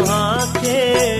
وان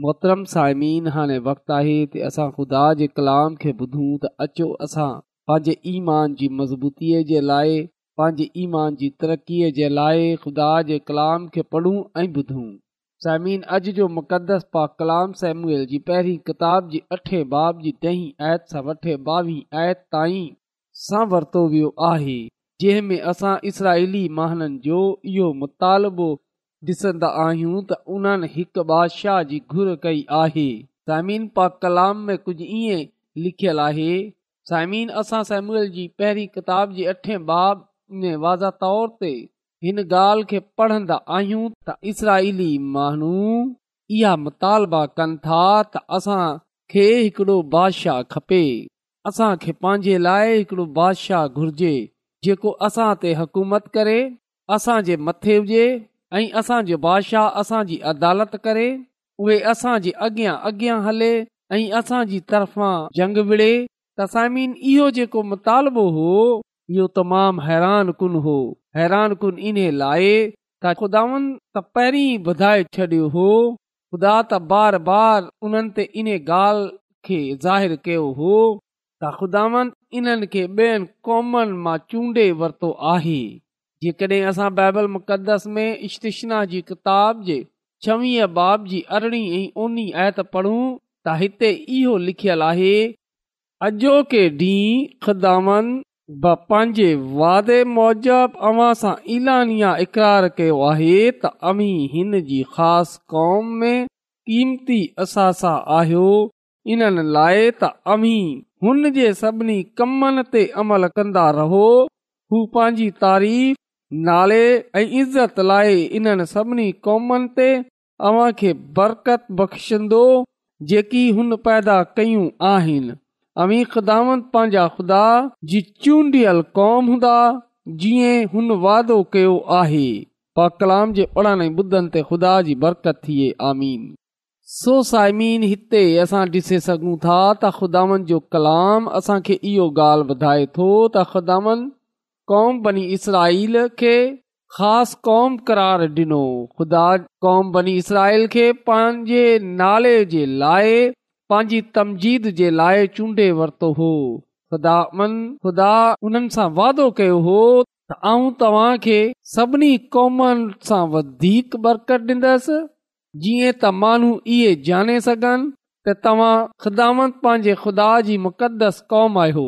मोहतरम साइमिन हाणे वक़्तु आहे त असां ख़ुदा जे कलाम खे ॿुधूं त अचो असां पंहिंजे ईमान जी मज़बूतीअ जे लाइ पंहिंजे ईमान जी तरक़ीअ जे लाइ ख़ुदा जे कलाम खे पढ़ूं ऐं ॿुधूं साइमिन अॼु जो मुक़दस पा कलाम सेम्यल जी पहिरीं किताब जी अठे बाब जी ॾहीं आयत सां वठे ॿावीह आयत ताईं सां वरितो वियो आहे जंहिंमें असां इसराइली महाननि जो इहो मुतालबो ॾिसंदा आहियूं त उन्हनि हिकु बादशाह जी घुर कई आहे साइमीन पा कलाम में कुझु ईअं लिखियलु आहे साइमीन असां साइम्यूल जी पहिरीं किताब जी अठे बाब में वाज़े तौर ते हिन ॻाल्हि खे पढ़ंदा आहियूं त इसराईली माण्हू इहा मुतालबा कनि था त असां खे हिकिड़ो बादशाह खपे असां खे पंहिंजे लाइ हिकिड़ो बादशाह घुर्जे जेको असां ते हुकूमत करे असां जे मथे हुजे ऐं असांजे बादशाह असांजी अदालत करे उहे असां जे अॻियां अॻियां हले ऐं असांजी तरफ़ा जंग विड़े तसामीन इहो जेको मुतालबो हो इहो तमामु हैरान कुन हो हैरान कुन इन लाइ त खुदान त पहिरीं ॿुधाए छॾियो हो ख़ुदा त बार बार उन्हनि ते इन ॻाल्हि खे ज़ाहिरु कयो हो त ख़ुदान इन्हनि खे ॿियनि क़ौमनि मां चूंडे॒ वरितो आहे जेकॾहिं असां बाइबल मुक़दस में इश्तिशना जी किताब जे छवीह बाब जी अरिड़हीं ओनी आयत पढ़ूं त हिते इहो लिखियलु आहे अॼोके ॾींहुं ख़िदाम पंहिंजे वादे सां ईलानिया इक़रार कयो आहे त अमी हिन जी ख़ासि कॉम में कीमती असासा आहियो इन लाइ त अमी हुन जे सभिनी कमनि ते अमल कंदा रहो हूअ पंहिंजी तारीफ़ नाले ऐं इज़त लाइ इन्हनि सभिनी क़ौमनि ते अव्हांखे बरकत बख़्शंदो जेकी हुन पैदा कयूं आहिनि अमी ख़ुदा पंहिंजा ख़ुदा जी चूंडियल कौम हूंदा जीअं हुन वादो कयो आहे पा कलाम जे उणाने ॿुधनि ते ख़ुदा जी बरकत थिए आमीन सो साइमीन हिते असां ॾिसी सघूं था त जो कलाम असांखे इहो ॻाल्हि ॿुधाए थो त ख़ुदान क़ौम बनी इसराईल खे ख़ासि क़ौम क़रार ॾिनो ख़ुदा कौम बनी इसराईल खे पंहिंजे नाले जे लाइ पंहिंजी तमजीद जे लाइ चूंडे वरितो हो ख़ुदा हुननि सां वादो कयो हो त आऊं तव्हां सभिनी क़ौमनि सां वधीक बरक़त डि॒ंदसि जीअं त माण्हू इहे ॼाणे सघनि त तव्हां ख़ुदा पंहिंजे ख़ुदा जी मुक़दस क़ौम आयो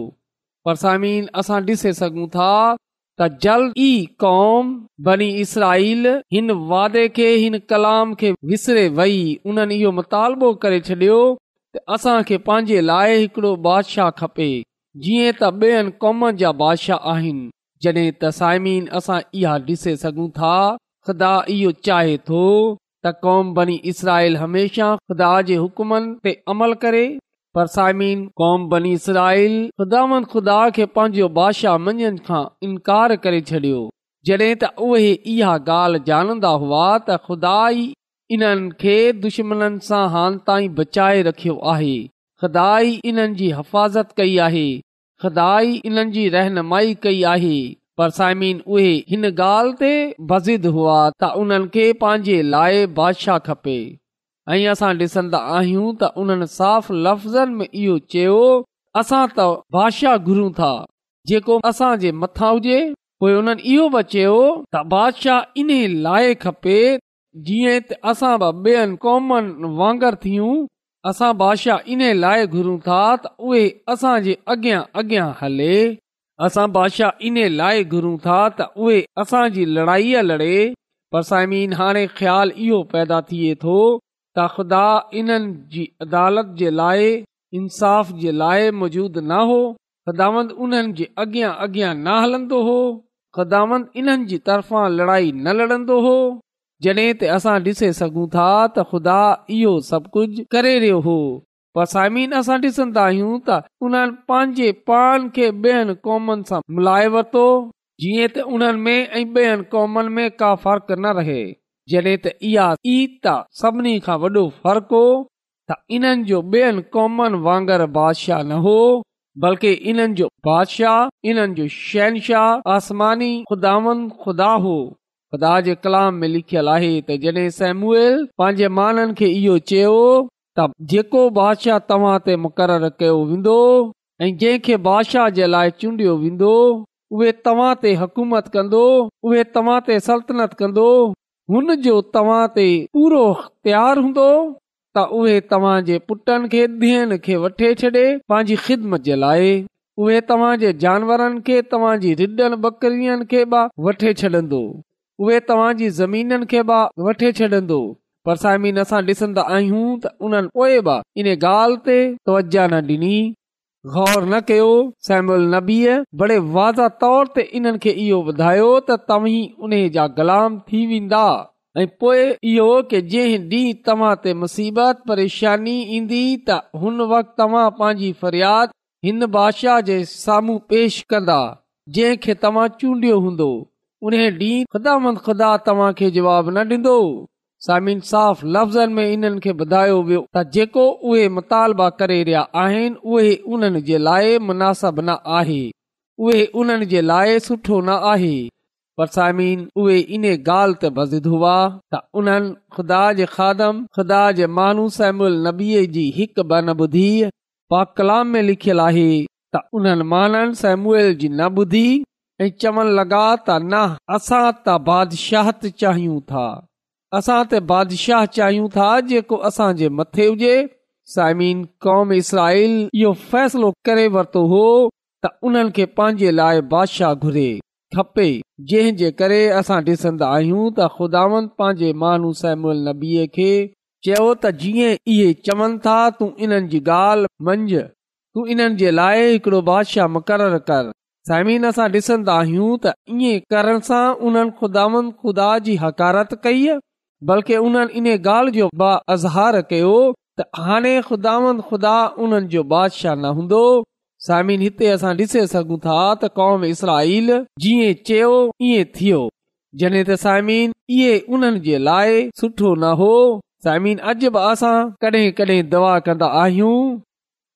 पर साइमीन असां ॾिसे सघूं था त जल्द ई कौम बनी इसराईल हिन वादे खे हिन कलाम खे विसरे वेही उन्हनि इहो मुतालबो करे छॾियो त असांखे पंहिंजे लाइ हिकिड़ो बादशाह खपे जीअं त ॿियनि क़ौमनि जा बादशाह आहिनि जॾहिं त साइमीन असां इहा ॾिसे सघूं था ख़ुदा इहो चाहे थो त क़ौम बनी इसराइल हमेशह ख़ुदा जे हुकुमनि ते अमल करे परसाइमीन कौमराइल ख़ुदा खे पंहिंजो बादशाह मञण खां इनकार करे छॾियो जॾहिं त उहे इहा ॻाल्हि जाणंदा हुआ त खुदा इन्हनि खे दुश्मन सां हाल ताईं बचाए रखियो आहे खुदाई इन्हनि जी हिफ़ाज़त कई आहे खुदा इन्हनि जी रहनुमाई कई आहे परसाइमीन उहे हिन ॻाल्हि ते बाज़िद हुआ त उन्हनि खे पंहिंजे लाइ बादशाह खपे ऐं असां ॾिसंदा आहियूं त उन्हनि साफ़ लफ़्ज़नि में इहो चयो असां त बादशाह घुरूं था जेको असां जे मथां हुजे पोइ उन्हनि इहो बि चयो त बादशाह इन लाइ खपे जीअं असां बि कॉमन वांगर थियूं असां बादशाह इन लाइ घुरूं था त उहे असांजे अॻियां अॻियां हले असां बादशाह इन लाइ घुरूं था त उहे असांजी लड़ाईअ लड़े पर साइमीन हाणे ख़्याल इहो पैदा थिए थो त ख़ुदा इन्हनि जी अदालत जे लाइ इंसाफ़ जे लाइ मौजूदु न हो ख़ुदावंद उन्हनि जे अॻियां अॻियां न हलंदो हो ख़ुदावंद इन्हनि जी तरफ़ां लड़ाई न लड़ंदो हो जॾहिं त असां ॾिसे सघूं था त ख़ुदा इहो सभु कुझु करे रहियो हो पर असां ॾिसंदा आहियूं त उन्हनि पंहिंजे पान खे ॿियनि क़ौमनि सां मिलाए वरितो जीअं त उन्हनि में ऐं ॿियनि क़ौमनि में का फ़र्क न रहे जॾहिं त इहा सभिनी खां वॾो फ़र्क़ु हो त इन्हनि जो वांगर बादशाह न हो बल्कि इन्हनि जो बादशाह इन्हनि जो शहनशाह आसमानी खुदा हो ख़ुदा जे कलाम लिखियलु आहे त जॾहिं सेमूएल पंहिंजे माननि खे इहो चयो त जेको बादशाह तव्हां ते मुक़ररु कयो वेंदो जंहिंखे बादशाह जे लाइ चूंडियो वेंदो उहे तव्हां ते हकूमत कंदो उहे तव्हां ते सल्तनत कंदो हुन जो तव्हां ते पूरो अख़्तार हूंदो त उहे जे पुटनि खे धीअनि खे वठे छॾे पंहिंजी ख़िदमत जे लाइ उहे तव्हां जे जानवरनि खे तव्हां जी रिडनि बकरियुनि खे बि वठे छॾंदो उहे तव्हां जी ज़मीननि खे बि वठे छॾंदो पर साइमीन असां ॾिसंदा आहियूं त उन्हनि पोइ बि इन ॻाल्हि ते तवजा न ॾिनी कयो इहो जंहिं ॾींहुं तव्हां ते मुसीबत परेशानी ईंदी त हुन वक़्त तव्हां पंहिंजी फरियाद हिन बादशाह जे साम्हूं पेश कंदा जंहिंखे तव्हां चूंडियो हूंदो उन ॾींहुं खुदा तव्हां खे जवाब न ॾींदो सामिन साफ़ लफ़्ज़नि में इन्हनि खे ॿुधायो वियो त जेको उहे मुतालबा करे रहिया आहिनि उहे उन्हनि जे लाइ मुनासिब न आहे उहे उन्हनि जे लाइ सुठो न आहे पर साइम उहे इन ॻाल्हि ते उन्हनि जे खादमु सेमल नबी जी हिकु ब न ॿुधी पा कलाम में लिखियल आहे त उन्हनि माननि सेमल जी न ॿुधी ऐं लगा त न असां त बादशाह चाहियूं था असां त बादशाह चाहियूं था जेको असां मथे हुजे सायमन कौम इसराईल इहो फ़ैसलो करे वरितो हो त उन्हनि खे पंहिंजे लाइ बादशाह घुरे खपे जंहिं जे करे असां ॾिसंदा आहियूं त ख़ुदावन पंहिंजे मानू सैमुअल अल नबीअ खे चयो त जीअं इहे चवनि था तू इन्हनि जी ॻाल्हि मंझ तू इन्हनि जे लाइ हिकिड़ो बादशाह मुक़ररु कर सायमिन असां ॾिसंदा आहियूं त ईअं करण सां उन्हनि खुदावन ख़ुदा जी हकारत कई बल्कि उन्हनि इन ॻाल्हि जो अज़हार कयो त हाणे ख़ुदा उन्हनि जो बादशाह न हूंदो साइम हिते असां ॾिसी सघूं था त कौम इसरा जीअं चयो ई थियो जॾहिं त साइम इहे उन्हनि जे लाइ सुठो न हो साइमीन अॼु बि असां कॾहिं कॾहिं दवा कंदा आहियूं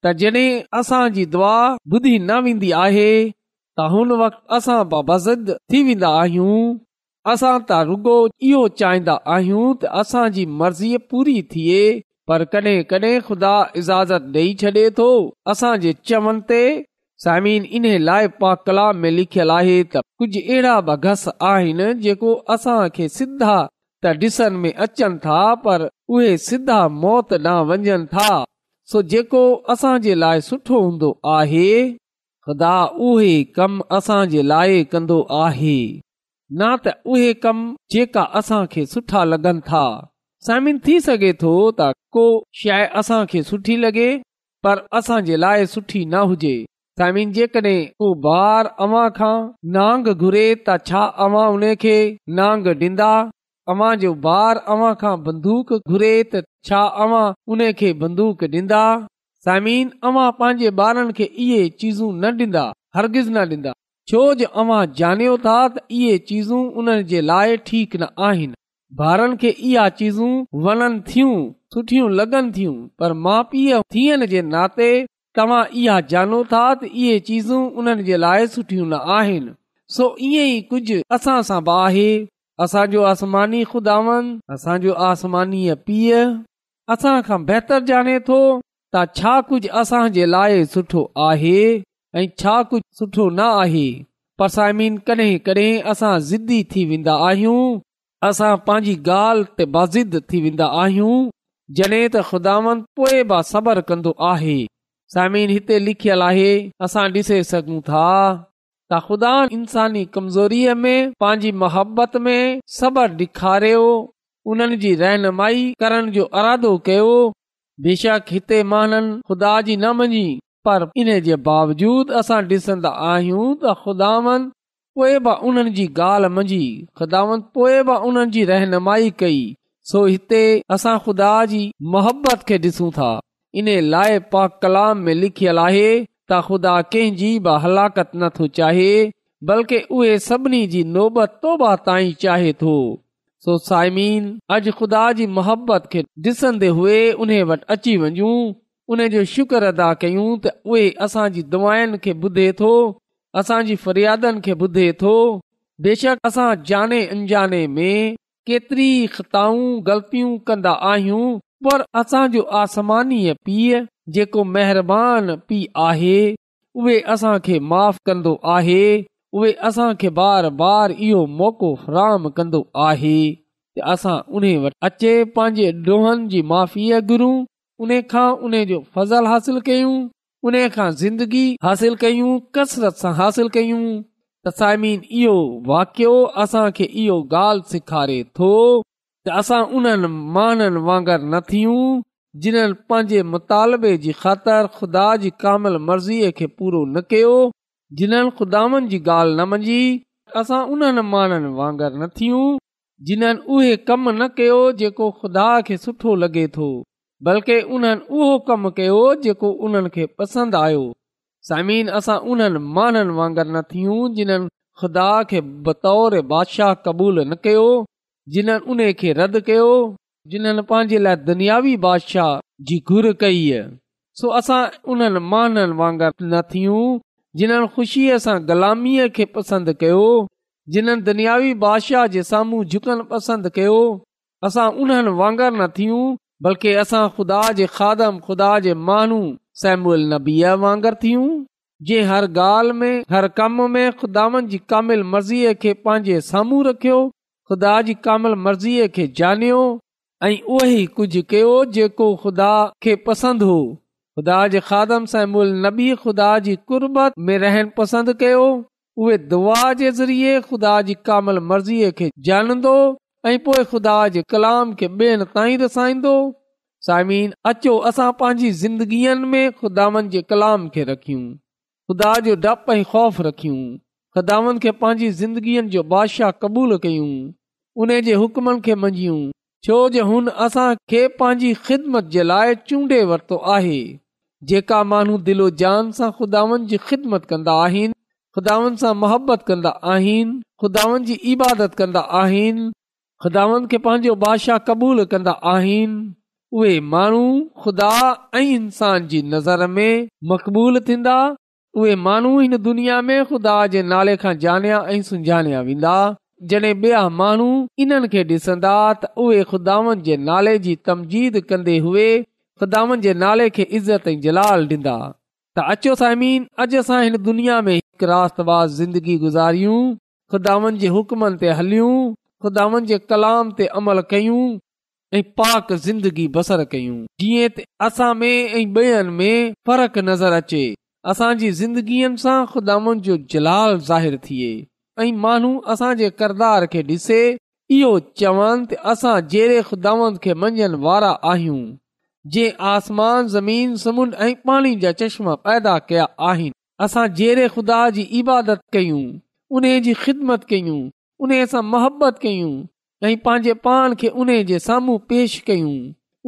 त जॾहिं असांजी दवा ॿुधी न वेंदी आहे त हुन वक़्त असां बाबा थी वेंदा आहियूं असां त रुगो इहो चाहींदा आहियूं त असांजी मर्ज़ी पूरी थिए पर कॾहिं कडहिं ख़ुदा इज़ाज़त ॾेई छॾे थो असांजे चवनि ते सामिन इन लाइ पा कलाम में लिखियलु आहे त कुझु अहिड़ा बि घस आहिनि जेको असां खे सिधा त डि॒सण में अचनि था पर उहे सिधा मौत ॾां वञनि था सो जेको असां जे लाइ सुठो हूंदो आहे ख़ुदा उहे कम असां जे लाइ कन्दो आहे न त उहे कम जेका असां खे सुठा लगन था समिन थी सघे थो त को शइ असां खे सुठी लॻे पर असां जे लाइ सुठी न हुजे सायमन जेकॾहिं को ॿार अवां खां नांग घुरे त छा अवां उन खे नांग ॾींदा अवां जो ॿार अव्हां खां बंदूक घुरे त छा अवां उन खे बंदूक ॾींदा साइम अवां पंहिंजे ॿारन खे इहे चीज़ू न डींदा हरगिज़ न ॾींदा छो जो अवां जानयो था त इहे चीज़ूं उन्हनि जे लाइ ठीक न आहिनि ॿारनि खे इहा चीज़ूं वणनि थियूं सुठियूं लॻनि थियूं पर माउ पीउ थियण जे नाते तव्हां इहा ॼाणो था त इहे चीज़ूं उन्हनि जे लाइ सुठियूं न आहिनि सो ईअं ई कुझ असां सां बि आहे असांजो आसमानी खुदावन असांजो आसमानी पीउ असां खां बहितर ॼाणे थो त छा कुझु असां जे लाइ सुठो आहे ऐं छा कुझु सुठो न आहे पर सायमिन कॾहिं कॾहिं असां ज़िदी थी वेंदा आहियूं असां पंहिंजी ॻाल्हि ते बाज़िद थी वेंदा आहियूं जॾहिं त ख़ुदावनि पोइ बि सबर कंदो आहे सायमन हिते लिखियल आहे असां ॾिसे सघूं था त ख़ुदा इंसानी कमज़ोरीअ में पंहिंजी मोहबत में सबर ॾेखारियो उन्हनि जी रहनुमाई करण जो अरादो कयो बेशक हिते महाननि ख़ुदा जी न मञी पर इन जे बावजूद असां ॾिसंदा आहियूं त ख़ुदा मंझी ख़ुदावन रहनुमाई कई सो हिते ख़ुदा जी मोहबत खे ॾिसूं था इन लाइ पा कलाम में लिखियलु आहे त ख़ुदा कंहिंजी बि हलाकत न थो चाहे बल्कि उहे सभिनी जी नोबत तोबा ताईं चाहे थो सो साइमीन अॼु ख़ुदा जी मोहबत खे ॾिसंदे हुए उन वटि अची वञू उन जो शुक्र अदा कयूं त उहे असांजी दुआनि खे ॿुधे थो असांजी फरियादनि खे ॿुधे थो बेशक असां जाने अनजाने में केतिरी ख़ताऊं ग़लतियूं कंदा आहियूं पर असांजो आसमानी पीउ जेको महिरबानी पीउ आहे उहे असां खे माफ़ कंदो आहे उहे असां बार बार इहो मौक़ो फराम कंदो आहे असां उन वटि अचे पंहिंजे माफ़ीअ घुरूं उन खां उन जो फज़ल हासिल कयूं उन खां ज़िंदगी हासिल कयूं कसरत सां हासिल कयूं इहो वाकियो असांखे इहो ॻाल्हि सेखारे थो त असां उन्हनि माननि वांगर न थियूं जिन्हनि पंहिंजे मुतालबे जी ख़ातिर ख़ुदा जी कामल मर्ज़ीअ खे पूरो न कयो जिन्हनि ख़ुदानि जी ॻाल्हि न मञी असां उन्हनि माननि वांगर न थियूं जिन्हनि उहे कम न कयो जेको ख़ुदा खे सुठो लॻे थो बल्कि उन्हनि उहो कमु कयो जेको उन्हनि खे पसंदि आयो समीन असां उन्हनि माननि वांगर न थियूं जिन्हनि ख़ुदा खे बतौर बादशाह क़बूलु न कयो जिन उन खे रद्द कयो जिन्हनि पंहिंजे लाइ दुनियावी बादशाह जी घुर कई सो असां उन्हनि माननि वांगर न थियूं जिन्हनि ख़ुशीअ सां ग़ुलामीअ खे पसंदि कयो जिन्हनि दुनियावी बादशाह जे साम्हूं झुकणु पसंदि कयो असां उन्हनि वांगर न थियूं बल्कि असां ख़ुदा जे खादम ख़ुदा जे माण्हू साइनीअ वांगुरु थियूं जे हर ॻाल्हि में हर कम में खुदानि जी कामिल मर्ज़ीअ खे पंहिंजे साम्हूं रखियो ख़ुदा जी कामिल मर्ज़ीअ खे ॼाणियो ऐं उहो कुझु कयो जेको ख़ुदा खे पसंदि हो ख़ुदा जी खादम साम नबी ख़ुदा जी कुर्बत में रहनि पसंदि कयो उहे दुआ जे ज़रिए ख़ुदा जी कामल मर्ज़ीअ खे जानंदो ऐं पोएं ख़ुदा जे कलाम खे ॿियनि ताईं रसाईंदो साइमीन अचो असां पंहिंजी ज़िंदगीअ में खु़दान जे कलाम खे रखियूं ख़ुदा जो डपु ऐं ख़ौफ़ रखियूं ख़ुदानि खे पंहिंजी ज़िंदगीअ जो बादशाह क़बूलु कयूं उन जे हुकमनि खे मंझियूं छो जो हुन असांखे पंहिंजी ख़िदमत जे लाइ चूंडे वरितो आहे जेका माण्हू दिलो जान सां ख़ुदानि जी ख़िदमत कंदा आहिनि खुदानि सां मोहबत कंदा आहिनि खुदानि जी इबादत कंदा आहिनि ख़ुदावन खे पंहिंजो बादशाह क़बूल कंदा आहिनि उहे माण्हू ख़ुदा ऐं इन्सान जी नज़र में मक़बूल थींदा उहे माण्हू हिन दुनिया में ख़ुदा जे नाले खां जानिया ऐं सुञाणा वेंदा जॾहिं ॿिया माण्हू इन्हनि खे ॾिसंदा त उहे खुदावनि जे नाले जी तमजीद कंदे हुए खुदावन जे नाले खे इज़त ऐं जलाल ॾींदा त अचो साइमिन अॼु असां हिन दुनिया में हिकु रातवाज़ंदगी गुज़ारियूं ख़ुदावनि जे हुकमनि ते हलियूं ख़ुदानि जे कलाम ते अमल कयूं ऐं पाक ज़िंदगी बसर कयूं जीअं असां में में फ़र्क़ु नज़र अचे असांजी ज़िंदगीअ सां जलाल ज़ाहिर थिए ऐं माण्हू असांजे करदार खे ॾिसे इहो चवनि त असां जहिड़े ख़ुदानि खे मञण वारा आहियूं जे आसमान ज़मीन समुंड ऐं पाणी जा चश्मा पैदा कया आहिनि असां जहिड़े ख़ुदा जी इबादत कयूं उन जी ख़िदमत कयूं उन सां मुहबत कयूं ऐं पंहिंजे पाण खे उन जे साम्हूं पेश कयूं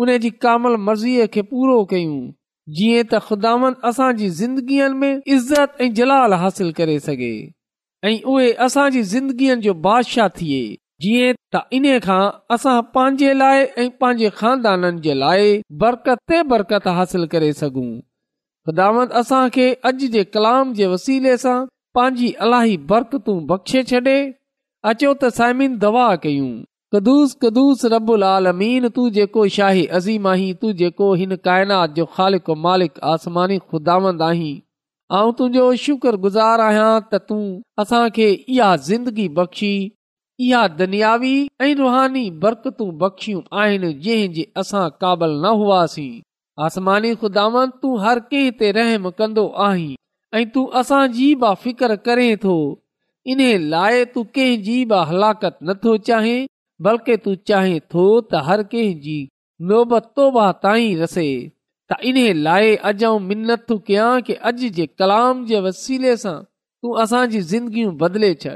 उन जी कामल मर्ज़ीअ खे पूरो कयूं जीअं त ख़ुदावंद असांजी ज़िंदगीअ में इज़त ऐं जलाल हासिल करे सघे ऐं उहे असांजी ज़िंदगीअ जो बादशाह थिए जीअं त इन खां असां पंहिंजे लाइ ऐं पंहिंजे खानदाननि जे लाइ बरकत बरकत हासिल करे सघूं ख़ुदावंद असां खे अॼु जे कलाम जे वसीले सां पंहिंजी अलाही बरकतू बख़्शे छॾे अचो त साइमिन दवा कयूं कदुस कदुस रबु तू जेको शाही अज़ीम आहीं तू जेको हिन काइनात जो ख़ालिक मालिक आसमानी आहीं ऐं तुंहिंजो शुक्रगुज़ार आहियां त तूं असांखे इहा ज़िंदगी बख़्शी इहा दुनियावी ऐं रुहानी बरकतूं बख़्शियूं आहिनि जंहिं जे असां क़ाबिल न हुआसीं आसमानी खुदावंद तूं हर कंहिं ते रहम कंदो आहीं ऐं तूं असांजी बि बाफ़र करे थो इन्हे लाइ तूं कंहिंजी बि हलाकत नथो चाहे बल्कि तूं चाहे थो त हर कंहिं जी नोबतो त इन्हे लाइ अॼु आऊं मिनत थो कयां की अॼु जे कलाम जे वसीले सां तूं असांजी ज़िंदगियूं बदिले छॾ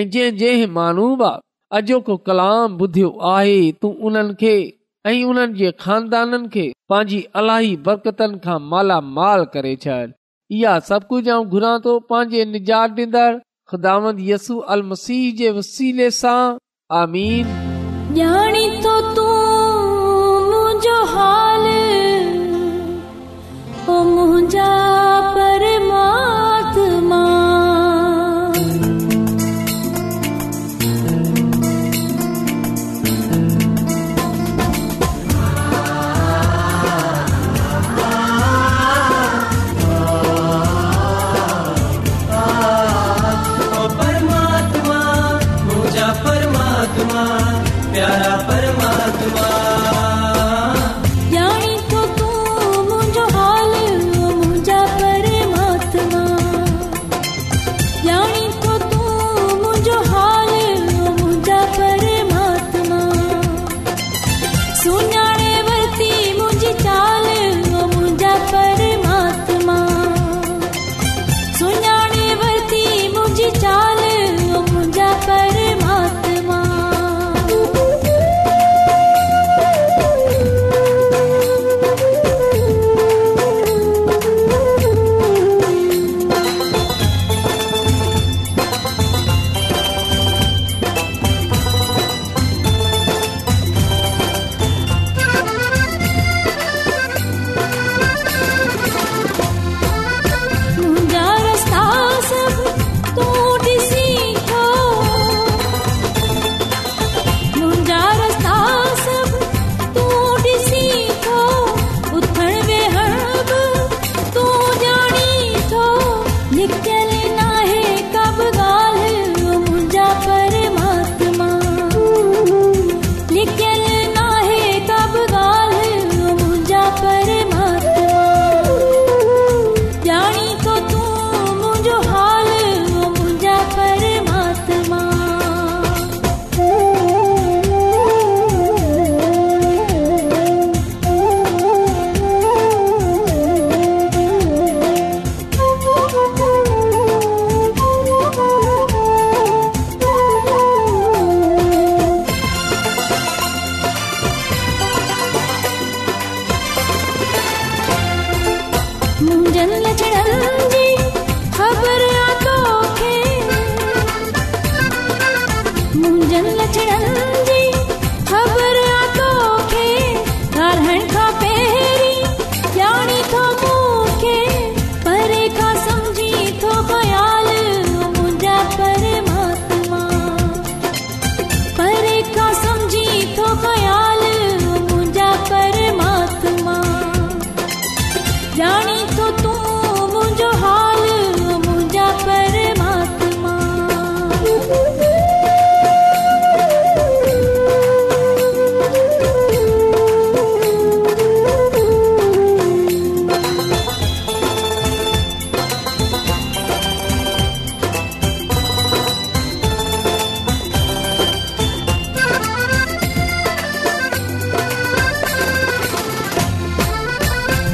ऐं जंहिं जंहिं माण्हू अॼोको कलाम ॿुधियो आहे तूं उन्हनि खे ऐं उन्हनि जे खानदाननि खे पंहिंजी अलाही बरकतनि खां मालामाल करे छॾ इहा सभु कुझु घुरां थो पंहिंजे निजात ॾींदड़ ख़ुदामद यसू अल मसीह जे वसीले सां आमीन ॼाणी थो तूं मुंहिंजो हाल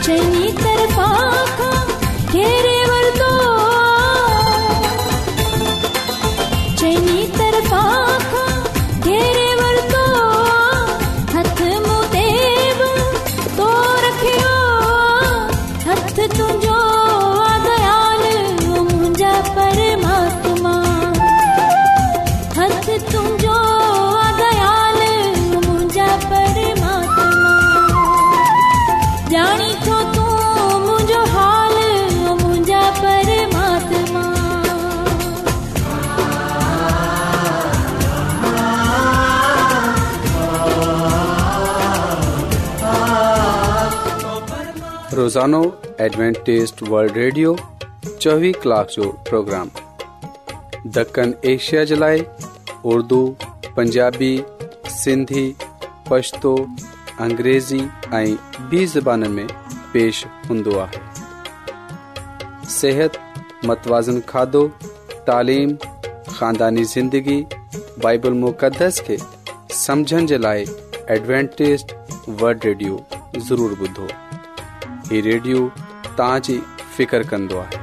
चङी तरफ़ ज़ोनो एडवेंटेज़ वल्ड रेडियो चोवीह कलाक جو پروگرام دکن ایشیا جلائے اردو پنجابی سندھی پشتو पछतो अंग्रेज़ी ऐं میں پیش में पेश متوازن کھادو सिहत خاندانی زندگی तालिम ख़ानदानी ज़िंदगी बाइबल मुक़दस खे समुझण जे लाइ एडवेंटेज़ड रेडियो तव्हांजी फ़िकर فکر आहे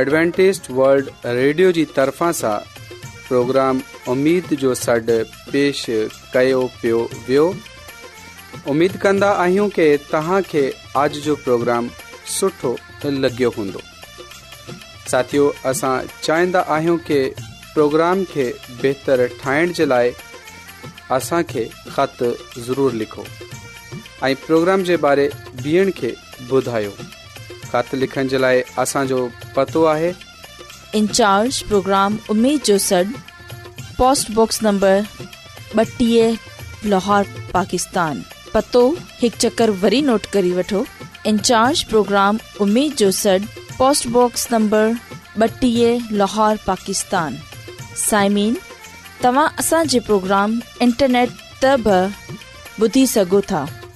एडवेंटेज वल्ड रेडियो जी तरफ़ा सां प्रोग्राम उमेद जो सॾु पेश कयो पियो वियो उमेद कंदा आहियूं कि کے آج جو پروگرام सुठो लॻियो हूंदो साथियो असां चाहिंदा आहियूं कि پروگرام खे बहितरु ठाहिण जे लाइ असांखे خط ضرور लिखो इन प्रोग्राम जो सॾ पोस्टबॉक्स नंबर ॿटीह लाहौर पाकिस्तान पतो हिकु चकर प्रोग्राम साइमीन तव्हां असांजे प्रोग्राम इंटरनेट त ॿुधी सघो था